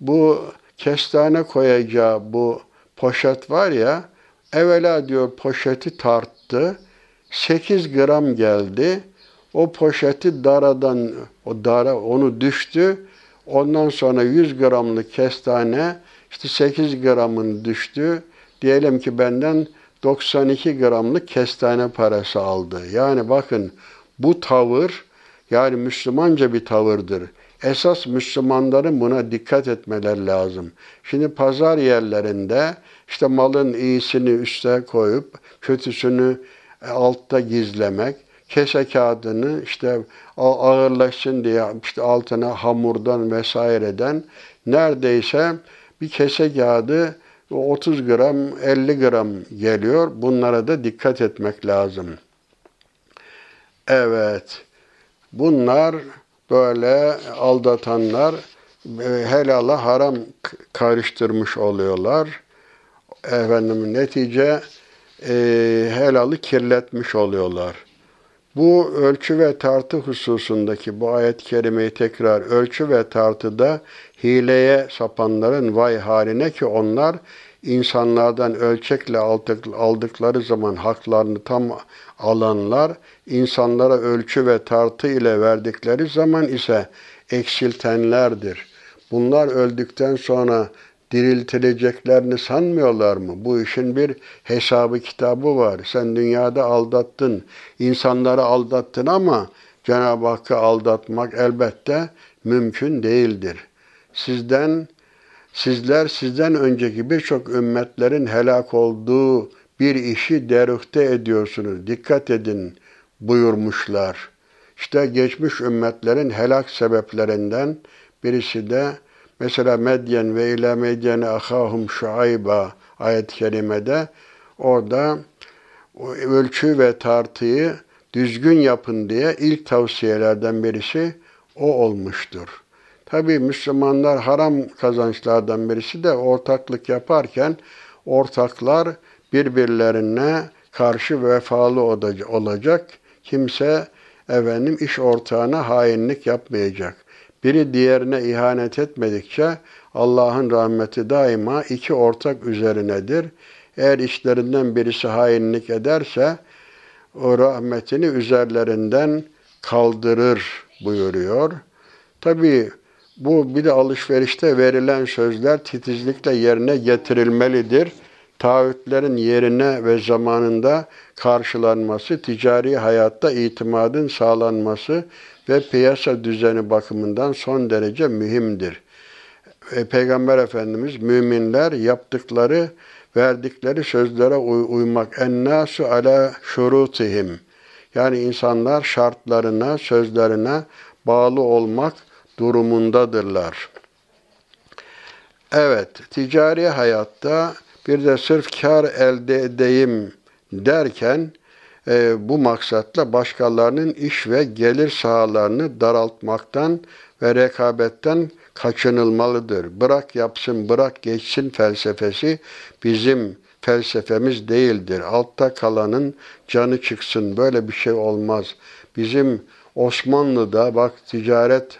bu kestane koyacağı bu poşet var ya evvela diyor poşeti tarttı. 8 gram geldi. O poşeti daradan o dara onu düştü. Ondan sonra 100 gramlık kestane işte 8 gramın düştü. Diyelim ki benden 92 gramlık kestane parası aldı. Yani bakın bu tavır yani Müslümanca bir tavırdır. Esas Müslümanların buna dikkat etmeleri lazım. Şimdi pazar yerlerinde işte malın iyisini üste koyup kötüsünü altta gizlemek, kese kağıdını işte ağırlaşsın diye işte altına hamurdan vesaireden neredeyse bir kese kağıdı 30 gram, 50 gram geliyor. Bunlara da dikkat etmek lazım. Evet. Bunlar böyle aldatanlar e, helala haram karıştırmış oluyorlar. Efendim netice e, helalı kirletmiş oluyorlar. Bu ölçü ve tartı hususundaki bu ayet-i kerimeyi tekrar ölçü ve tartıda hileye sapanların vay haline ki onlar insanlardan ölçekle aldıkları zaman haklarını tam alanlar, insanlara ölçü ve tartı ile verdikleri zaman ise eksiltenlerdir. Bunlar öldükten sonra diriltileceklerini sanmıyorlar mı? Bu işin bir hesabı kitabı var. Sen dünyada aldattın, insanları aldattın ama Cenab-ı Hakk'ı aldatmak elbette mümkün değildir. Sizden sizler sizden önceki birçok ümmetlerin helak olduğu bir işi derühte ediyorsunuz. Dikkat edin buyurmuşlar. İşte geçmiş ümmetlerin helak sebeplerinden birisi de mesela Medyen ve ile Medyene ahahum şuayba ayet-i kerimede orada ölçü ve tartıyı düzgün yapın diye ilk tavsiyelerden birisi o olmuştur. Tabi Müslümanlar haram kazançlardan birisi de ortaklık yaparken ortaklar birbirlerine karşı vefalı olacak. Kimse efendim iş ortağına hainlik yapmayacak. Biri diğerine ihanet etmedikçe Allah'ın rahmeti daima iki ortak üzerinedir. Eğer işlerinden birisi hainlik ederse o rahmetini üzerlerinden kaldırır buyuruyor. Tabi bu bir de alışverişte verilen sözler titizlikle yerine getirilmelidir taahhütlerin yerine ve zamanında karşılanması, ticari hayatta itimadın sağlanması ve piyasa düzeni bakımından son derece mühimdir. E, Peygamber Efendimiz müminler yaptıkları, verdikleri sözlere uy- uymak ennasu ala şurutihim. Yani insanlar şartlarına, sözlerine bağlı olmak durumundadırlar. Evet, ticari hayatta bir de sırf kar elde edeyim derken e, bu maksatla başkalarının iş ve gelir sahalarını daraltmaktan ve rekabetten kaçınılmalıdır. Bırak yapsın, bırak geçsin felsefesi bizim felsefemiz değildir. Altta kalanın canı çıksın. Böyle bir şey olmaz. Bizim Osmanlı'da bak ticaret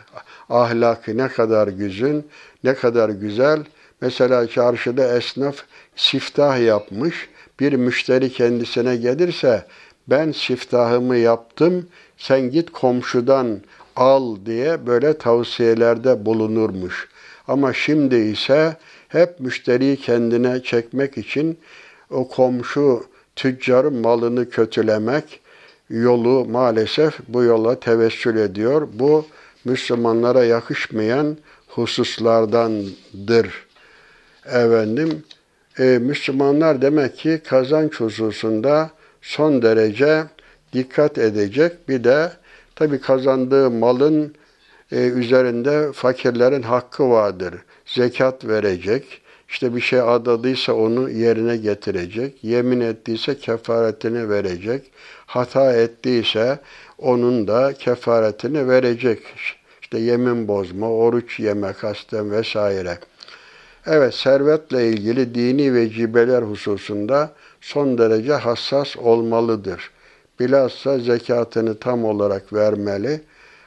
ahlakı ne kadar güzel, ne kadar güzel. Mesela çarşıda esnaf siftah yapmış. Bir müşteri kendisine gelirse ben siftahımı yaptım, sen git komşudan al diye böyle tavsiyelerde bulunurmuş. Ama şimdi ise hep müşteriyi kendine çekmek için o komşu tüccarın malını kötülemek yolu maalesef bu yola tevessül ediyor. Bu Müslümanlara yakışmayan hususlardandır. Efendim, e, Müslümanlar demek ki kazanç hususunda son derece dikkat edecek. Bir de Tabi kazandığı malın e, üzerinde fakirlerin hakkı vardır. Zekat verecek. İşte bir şey adadıysa onu yerine getirecek. Yemin ettiyse kefaretini verecek. Hata ettiyse onun da kefaretini verecek. İşte yemin bozma, oruç yeme kasten vesaire. Evet, servetle ilgili dini vecibeler hususunda son derece hassas olmalıdır. Bilhassa zekatını tam olarak vermeli.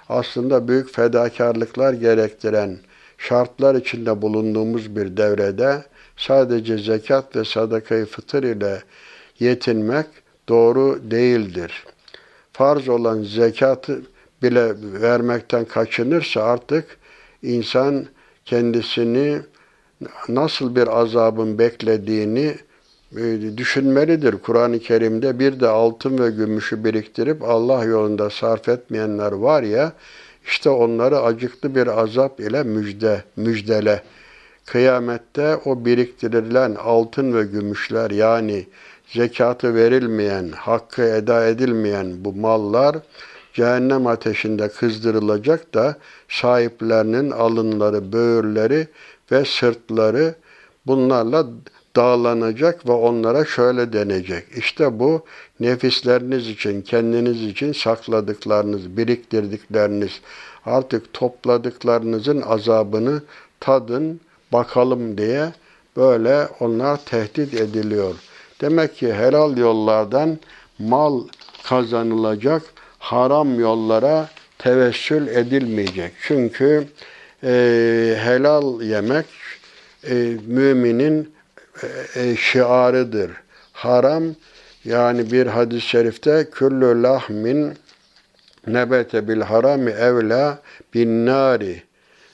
Aslında büyük fedakarlıklar gerektiren şartlar içinde bulunduğumuz bir devrede sadece zekat ve sadakayı fıtır ile yetinmek doğru değildir. Farz olan zekatı bile vermekten kaçınırsa artık insan kendisini nasıl bir azabın beklediğini e, düşünmelidir. Kur'an-ı Kerim'de bir de altın ve gümüşü biriktirip Allah yolunda sarf etmeyenler var ya, işte onları acıklı bir azap ile müjde, müjdele. Kıyamette o biriktirilen altın ve gümüşler yani zekatı verilmeyen, hakkı eda edilmeyen bu mallar cehennem ateşinde kızdırılacak da sahiplerinin alınları, böğürleri ve sırtları bunlarla dağlanacak ve onlara şöyle denecek. İşte bu nefisleriniz için, kendiniz için sakladıklarınız, biriktirdikleriniz, artık topladıklarınızın azabını tadın, bakalım diye böyle onlar tehdit ediliyor. Demek ki helal yollardan mal kazanılacak, haram yollara tevessül edilmeyecek. Çünkü e, helal yemek e, müminin e, şiarıdır. Haram yani bir hadis-i şerifte küllü lahmin nebete bil harami evla bin nari.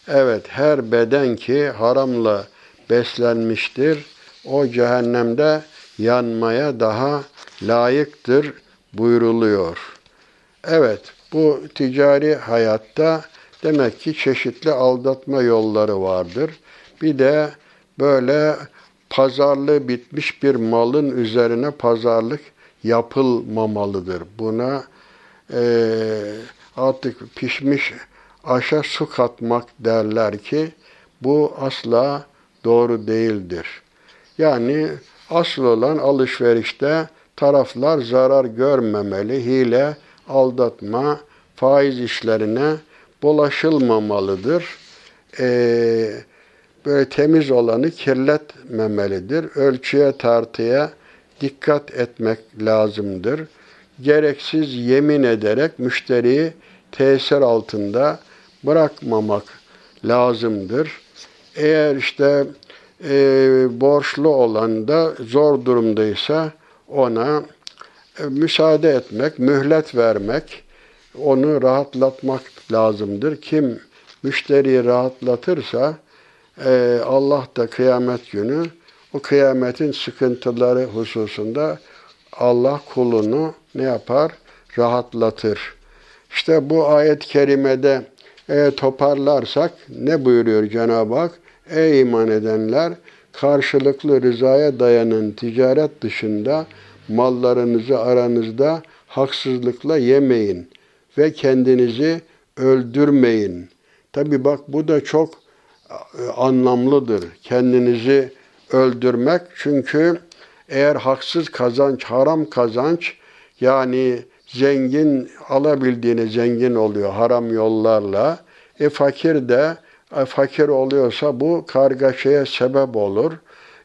Evet her beden ki haramla beslenmiştir. O cehennemde yanmaya daha layıktır buyruluyor. Evet bu ticari hayatta demek ki çeşitli aldatma yolları vardır. Bir de böyle pazarlığı bitmiş bir malın üzerine pazarlık yapılmamalıdır. Buna e, artık pişmiş aşa su katmak derler ki bu asla doğru değildir. Yani asıl olan alışverişte taraflar zarar görmemeli, hile, aldatma, faiz işlerine bulaşılmamalıdır. Ee, böyle temiz olanı kirletmemelidir. Ölçüye tartıya dikkat etmek lazımdır. Gereksiz yemin ederek müşteriyi tesir altında bırakmamak lazımdır. Eğer işte e, borçlu olan da zor durumdaysa ona e, müsaade etmek, mühlet vermek, onu rahatlatmak lazımdır. Kim müşteriyi rahatlatırsa e, Allah da kıyamet günü o kıyametin sıkıntıları hususunda Allah kulunu ne yapar? Rahatlatır. İşte bu ayet-i kerimede e, toparlarsak ne buyuruyor Cenab-ı Hak? Ey iman edenler! Karşılıklı rızaya dayanın ticaret dışında mallarınızı aranızda haksızlıkla yemeyin ve kendinizi öldürmeyin. Tabi bak bu da çok e, anlamlıdır. Kendinizi öldürmek çünkü eğer haksız kazanç, haram kazanç yani zengin alabildiğini zengin oluyor haram yollarla. E fakir de e, fakir oluyorsa bu kargaşaya sebep olur.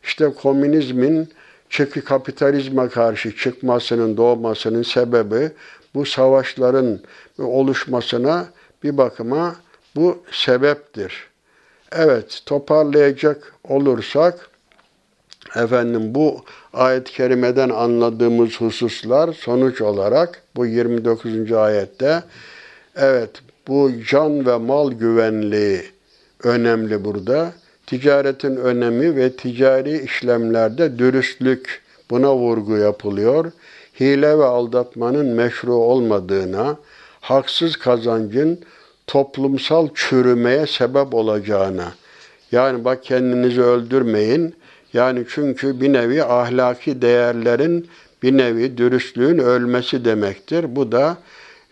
İşte komünizmin çünkü kapitalizme karşı çıkmasının, doğmasının sebebi bu savaşların oluşmasına bir bakıma bu sebeptir. Evet, toparlayacak olursak, efendim bu ayet-i kerimeden anladığımız hususlar sonuç olarak bu 29. ayette evet bu can ve mal güvenliği önemli burada. Ticaretin önemi ve ticari işlemlerde dürüstlük buna vurgu yapılıyor. Hile ve aldatmanın meşru olmadığına, haksız kazancın toplumsal çürümeye sebep olacağına. Yani bak kendinizi öldürmeyin. Yani çünkü bir nevi ahlaki değerlerin bir nevi dürüstlüğün ölmesi demektir. Bu da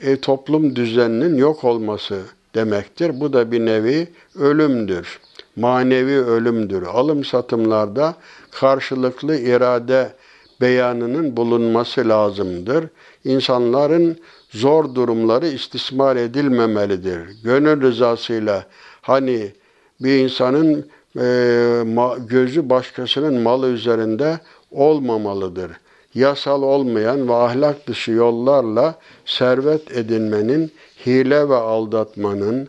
e, toplum düzeninin yok olması demektir. Bu da bir nevi ölümdür. Manevi ölümdür. Alım satımlarda karşılıklı irade beyanının bulunması lazımdır. İnsanların zor durumları istismar edilmemelidir. Gönül rızasıyla hani bir insanın e, gözü başkasının malı üzerinde olmamalıdır. Yasal olmayan ve ahlak dışı yollarla servet edinmenin, hile ve aldatmanın,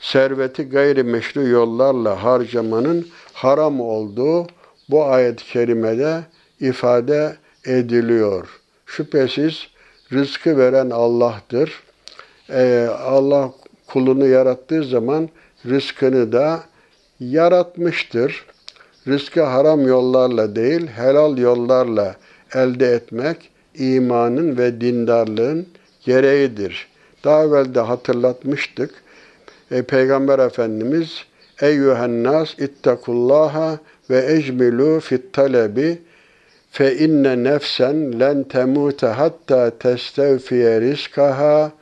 serveti gayrimeşru yollarla harcamanın haram olduğu bu ayet-i kerimede ifade ediliyor. Şüphesiz rızkı veren Allah'tır. Ee, Allah kulunu yarattığı zaman rızkını da yaratmıştır. Rızkı haram yollarla değil, helal yollarla elde etmek imanın ve dindarlığın gereğidir. Daha evvel de hatırlatmıştık. E, Peygamber Efendimiz Eyyühen nas ittakullaha ve ecmilu fit talebi fe inne nefsen len temute hatta testevfiye rizkaha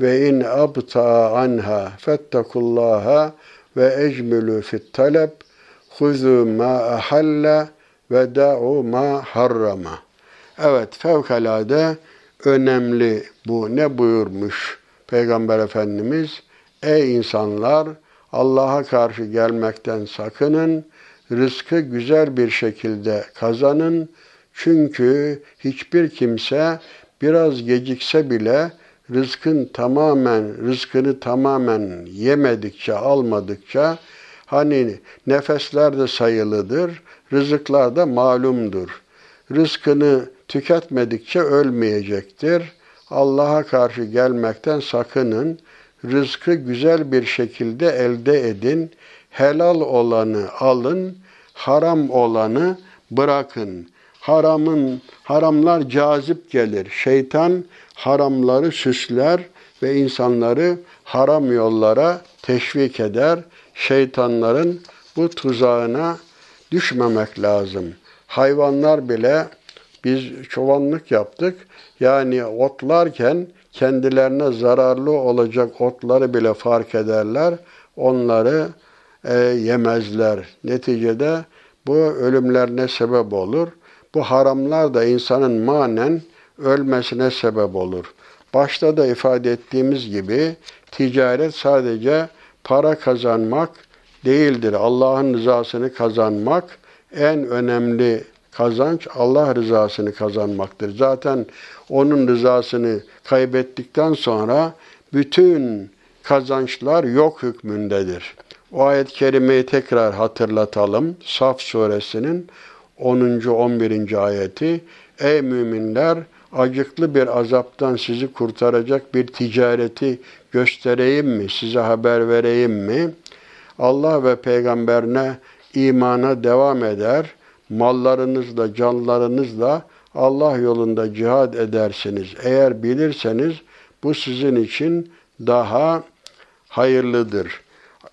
ve in abta anha fettakullaha ve ecmilu fit talep huzu ma ahalla ve da'u ma harrama. Evet fevkalade önemli bu. Ne buyurmuş Peygamber Efendimiz? Ey insanlar Allah'a karşı gelmekten sakının, rızkı güzel bir şekilde kazanın. Çünkü hiçbir kimse biraz gecikse bile rızkın tamamen, rızkını tamamen yemedikçe, almadıkça hani nefesler de sayılıdır, rızıklar da malumdur. Rızkını tüketmedikçe ölmeyecektir. Allah'a karşı gelmekten sakının. Rızkı güzel bir şekilde elde edin. Helal olanı alın, haram olanı bırakın. Haramın haramlar cazip gelir. Şeytan haramları süsler ve insanları haram yollara teşvik eder. Şeytanların bu tuzağına düşmemek lazım. Hayvanlar bile biz çobanlık yaptık. Yani otlarken kendilerine zararlı olacak otları bile fark ederler. Onları e, yemezler. Neticede bu ölümlerine sebep olur. Bu haramlar da insanın manen ölmesine sebep olur. Başta da ifade ettiğimiz gibi ticaret sadece para kazanmak değildir. Allah'ın rızasını kazanmak en önemli kazanç Allah rızasını kazanmaktır. Zaten onun rızasını kaybettikten sonra bütün kazançlar yok hükmündedir. O ayet-i kerimeyi tekrar hatırlatalım. Saf suresinin 10. 11. ayeti. Ey müminler acıklı bir azaptan sizi kurtaracak bir ticareti göstereyim mi? Size haber vereyim mi? Allah ve peygamberine imana devam eder. Mallarınızla, canlarınızla Allah yolunda cihad edersiniz. Eğer bilirseniz bu sizin için daha hayırlıdır.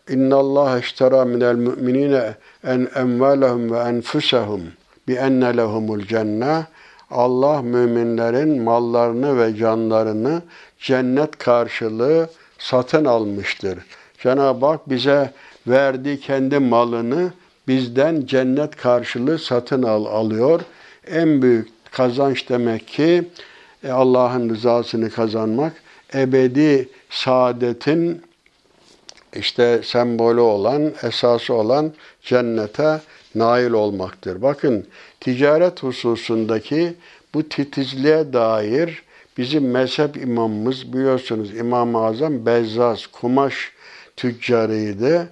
İnna Allah iştera minel mu'minine en emvalahum ve enfusahum bi enne lehumul cennet. Allah müminlerin mallarını ve canlarını cennet karşılığı satın almıştır. Cenab-ı Hak bize verdiği kendi malını bizden cennet karşılığı satın al, alıyor. En büyük kazanç demek ki e, Allah'ın rızasını kazanmak, ebedi saadetin işte sembolü olan, esası olan cennete nail olmaktır. Bakın ticaret hususundaki bu titizliğe dair bizim mezhep imamımız biliyorsunuz İmam-ı Azam Bezzaz, kumaş tüccarıydı.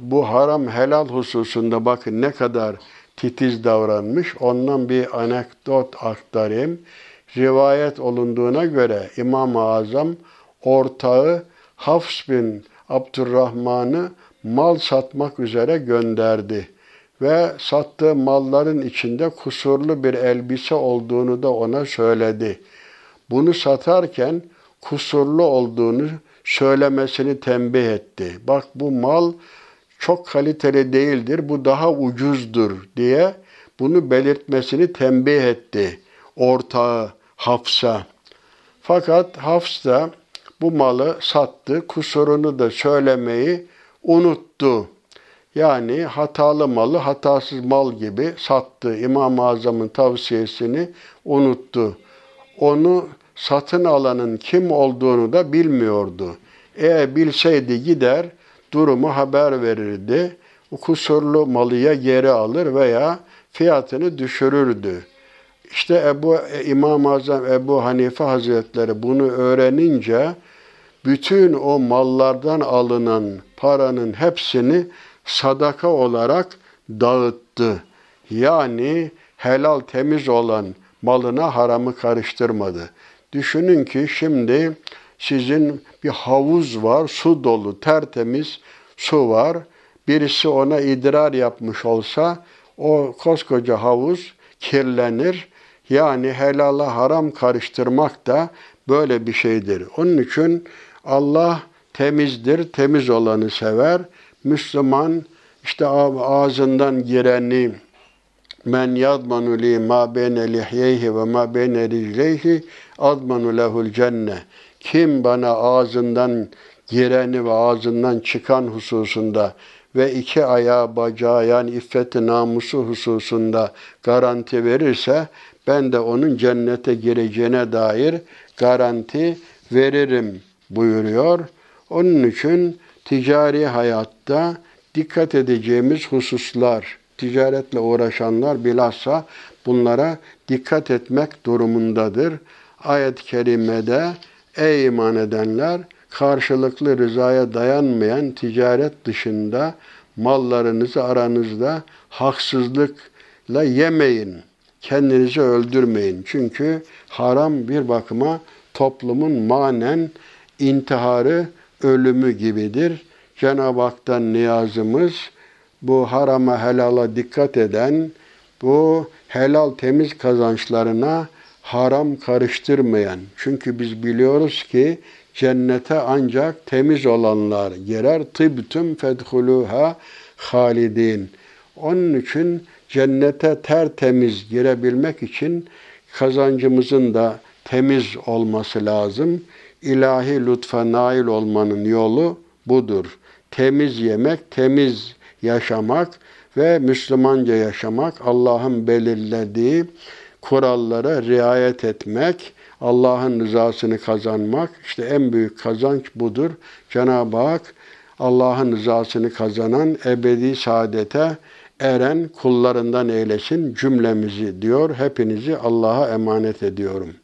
Bu haram helal hususunda bakın ne kadar titiz davranmış. Ondan bir anekdot aktarayım. Rivayet olunduğuna göre İmam-ı Azam ortağı Hafs bin Abdurrahman'ı mal satmak üzere gönderdi ve sattığı malların içinde kusurlu bir elbise olduğunu da ona söyledi. Bunu satarken kusurlu olduğunu söylemesini tembih etti. Bak bu mal çok kaliteli değildir, bu daha ucuzdur diye bunu belirtmesini tembih etti ortağı Hafs'a. Fakat Hafs da bu malı sattı, kusurunu da söylemeyi unuttu. Yani hatalı malı hatasız mal gibi sattı. İmam-ı Azam'ın tavsiyesini unuttu. Onu satın alanın kim olduğunu da bilmiyordu. Eğer bilseydi gider durumu haber verirdi. Kusurlu malıya geri alır veya fiyatını düşürürdü. İşte Ebu İmam-ı Azam Ebu Hanife Hazretleri bunu öğrenince bütün o mallardan alınan paranın hepsini sadaka olarak dağıttı. Yani helal temiz olan malına haramı karıştırmadı. Düşünün ki şimdi sizin bir havuz var, su dolu, tertemiz su var. Birisi ona idrar yapmış olsa o koskoca havuz kirlenir. Yani helala haram karıştırmak da böyle bir şeydir. Onun için Allah temizdir, temiz olanı sever. Müslüman işte ağzından gireni men yadmanu li ma beyne lihyeyhi ve ma beyne ricleyhi admanu lehul cenne. Kim bana ağzından gireni ve ağzından çıkan hususunda ve iki ayağı bacağı yani iffeti namusu hususunda garanti verirse ben de onun cennete gireceğine dair garanti veririm buyuruyor. Onun için ticari hayatta dikkat edeceğimiz hususlar, ticaretle uğraşanlar bilhassa bunlara dikkat etmek durumundadır. Ayet-i kerimede ey iman edenler karşılıklı rızaya dayanmayan ticaret dışında mallarınızı aranızda haksızlıkla yemeyin. Kendinizi öldürmeyin. Çünkü haram bir bakıma toplumun manen intiharı, ölümü gibidir. Cenab-ı Hak'tan niyazımız bu harama helala dikkat eden, bu helal temiz kazançlarına haram karıştırmayan. Çünkü biz biliyoruz ki cennete ancak temiz olanlar girer. Tıbtüm fedhuluha halidin. Onun için cennete tertemiz girebilmek için kazancımızın da temiz olması lazım. İlahi lütfa nail olmanın yolu budur. Temiz yemek, temiz yaşamak ve Müslümanca yaşamak, Allah'ın belirlediği kurallara riayet etmek, Allah'ın rızasını kazanmak, işte en büyük kazanç budur. Cenab-ı Hak Allah'ın rızasını kazanan ebedi saadete eren kullarından eylesin cümlemizi diyor. Hepinizi Allah'a emanet ediyorum.